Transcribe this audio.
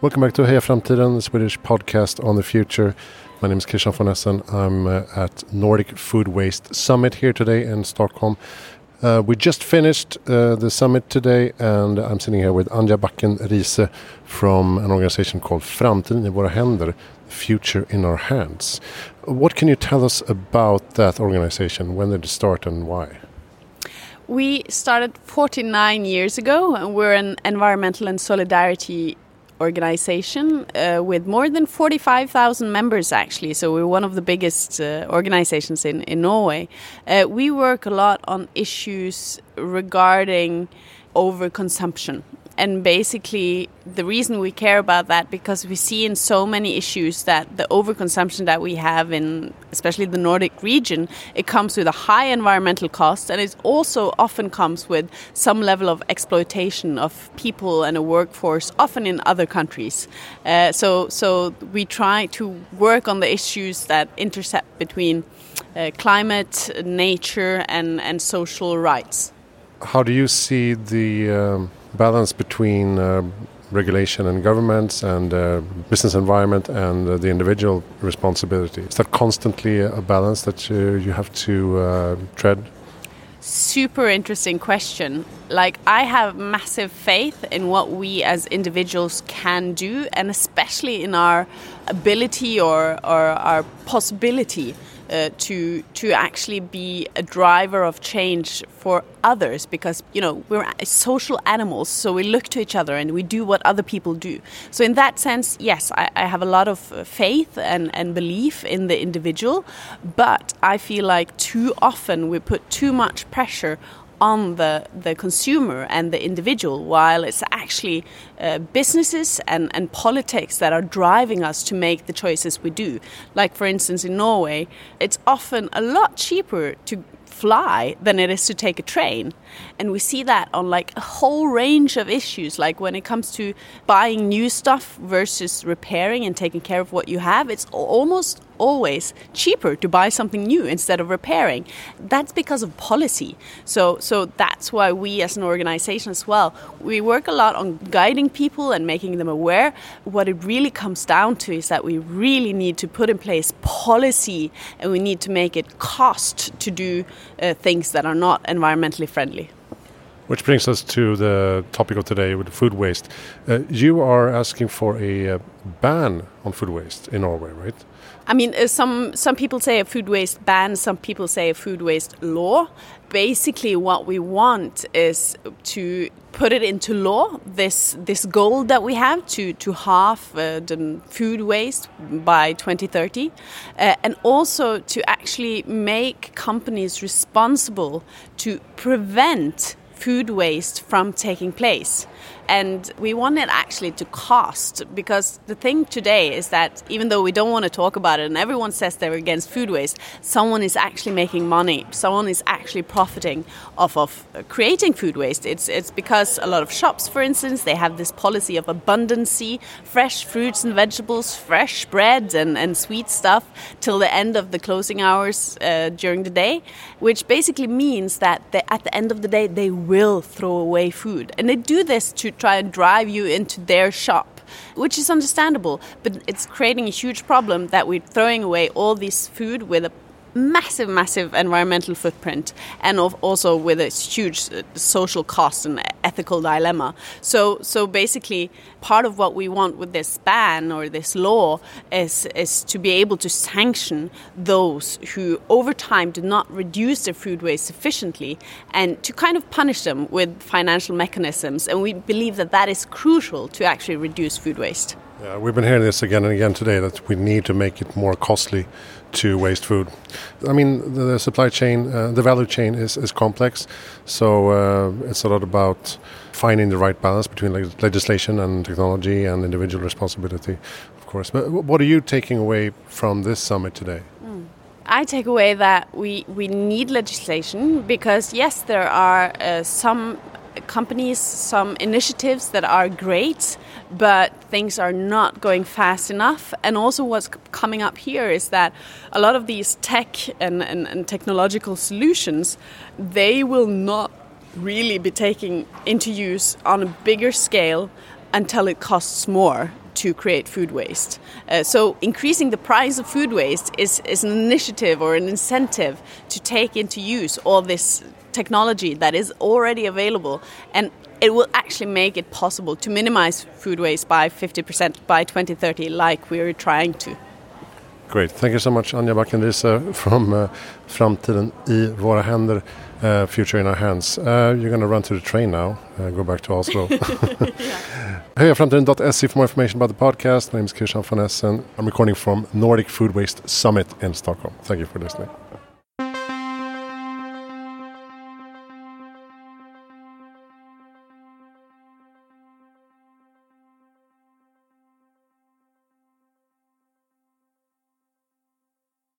Welcome back to Heja Framtiden, the Swedish podcast on the future. My name is Christian von Essen. I'm uh, at Nordic Food Waste Summit here today in Stockholm. Uh, we just finished uh, the summit today, and I'm sitting here with Anja Bakken Riise from an organization called Framtiden i våra händer, Future in Our Hands. What can you tell us about that organization? When did it start and why? We started 49 years ago, and we're an environmental and solidarity organization uh, with more than 45,000 members actually. So we're one of the biggest uh, organizations in, in Norway. Uh, we work a lot on issues regarding overconsumption and basically the reason we care about that because we see in so many issues that the overconsumption that we have in especially the Nordic region it comes with a high environmental cost and it also often comes with some level of exploitation of people and a workforce often in other countries. Uh, so so we try to work on the issues that intercept between uh, climate nature and and social rights. How do you see the um balance between uh, regulation and governments and uh, business environment and uh, the individual responsibility? Is that constantly a balance that you, you have to uh, tread? Super interesting question. Like, I have massive faith in what we as individuals can do, and especially in our ability or, or our possibility uh, to to actually be a driver of change for others because you know we're social animals so we look to each other and we do what other people do. So in that sense yes I, I have a lot of uh, faith and, and belief in the individual but I feel like too often we put too much pressure on the, the consumer and the individual, while it's actually uh, businesses and, and politics that are driving us to make the choices we do. Like, for instance, in Norway, it's often a lot cheaper to fly than it is to take a train. And we see that on like a whole range of issues, like when it comes to buying new stuff versus repairing and taking care of what you have, it's almost always cheaper to buy something new instead of repairing. That's because of policy. So so that's why we as an organization as well, we work a lot on guiding people and making them aware. What it really comes down to is that we really need to put in place policy and we need to make it cost to do uh, things that are not environmentally friendly. Which brings us to the topic of today with food waste. Uh, you are asking for a uh, ban on food waste in Norway, right? I mean, uh, some some people say a food waste ban, some people say a food waste law. Basically, what we want is to put it into law. This this goal that we have to to halve uh, the food waste by 2030, uh, and also to actually make companies responsible to prevent food waste from taking place. And we want it actually to cost because the thing today is that even though we don't want to talk about it and everyone says they're against food waste, someone is actually making money. Someone is actually profiting off of creating food waste. It's it's because a lot of shops, for instance, they have this policy of abundancy, fresh fruits and vegetables, fresh bread and, and sweet stuff till the end of the closing hours uh, during the day, which basically means that at the end of the day they will throw away food. And they do this to try and drive you into their shop which is understandable but it's creating a huge problem that we're throwing away all this food with a massive, massive environmental footprint, and also with a huge uh, social cost and ethical dilemma. So, so basically, part of what we want with this ban or this law is is to be able to sanction those who, over time, do not reduce their food waste sufficiently, and to kind of punish them with financial mechanisms. And we believe that that is crucial to actually reduce food waste. Yeah, we've been hearing this again and again today that we need to make it more costly to waste food. I mean, the, the supply chain, uh, the value chain is, is complex, so uh, it's a lot about finding the right balance between leg legislation and technology and individual responsibility, of course. But what are you taking away from this summit today? Mm. I take away that we, we need legislation because, yes, there are uh, some companies, some initiatives that are great, but things are not going fast enough. And also, what's coming up here is that a lot of these tech and, and, and technological solutions they will not really be taken into use on a bigger scale until it costs more to create food waste. Uh, so increasing the price of food waste is, is an initiative or an incentive to take into use all this technology that is already available and it will actually make it possible to minimize food waste by 50% by 2030 like we're trying to. Great. Thank you so much Anja Bakken from uh, Framtiden i våra händer uh, future in our hands. Uh, you're going to run to the train now, uh, go back to Oslo. hey, framtiden.se for more information about the podcast. My name is Christian von Essen. I'm recording from Nordic Food Waste Summit in Stockholm. Thank you for listening.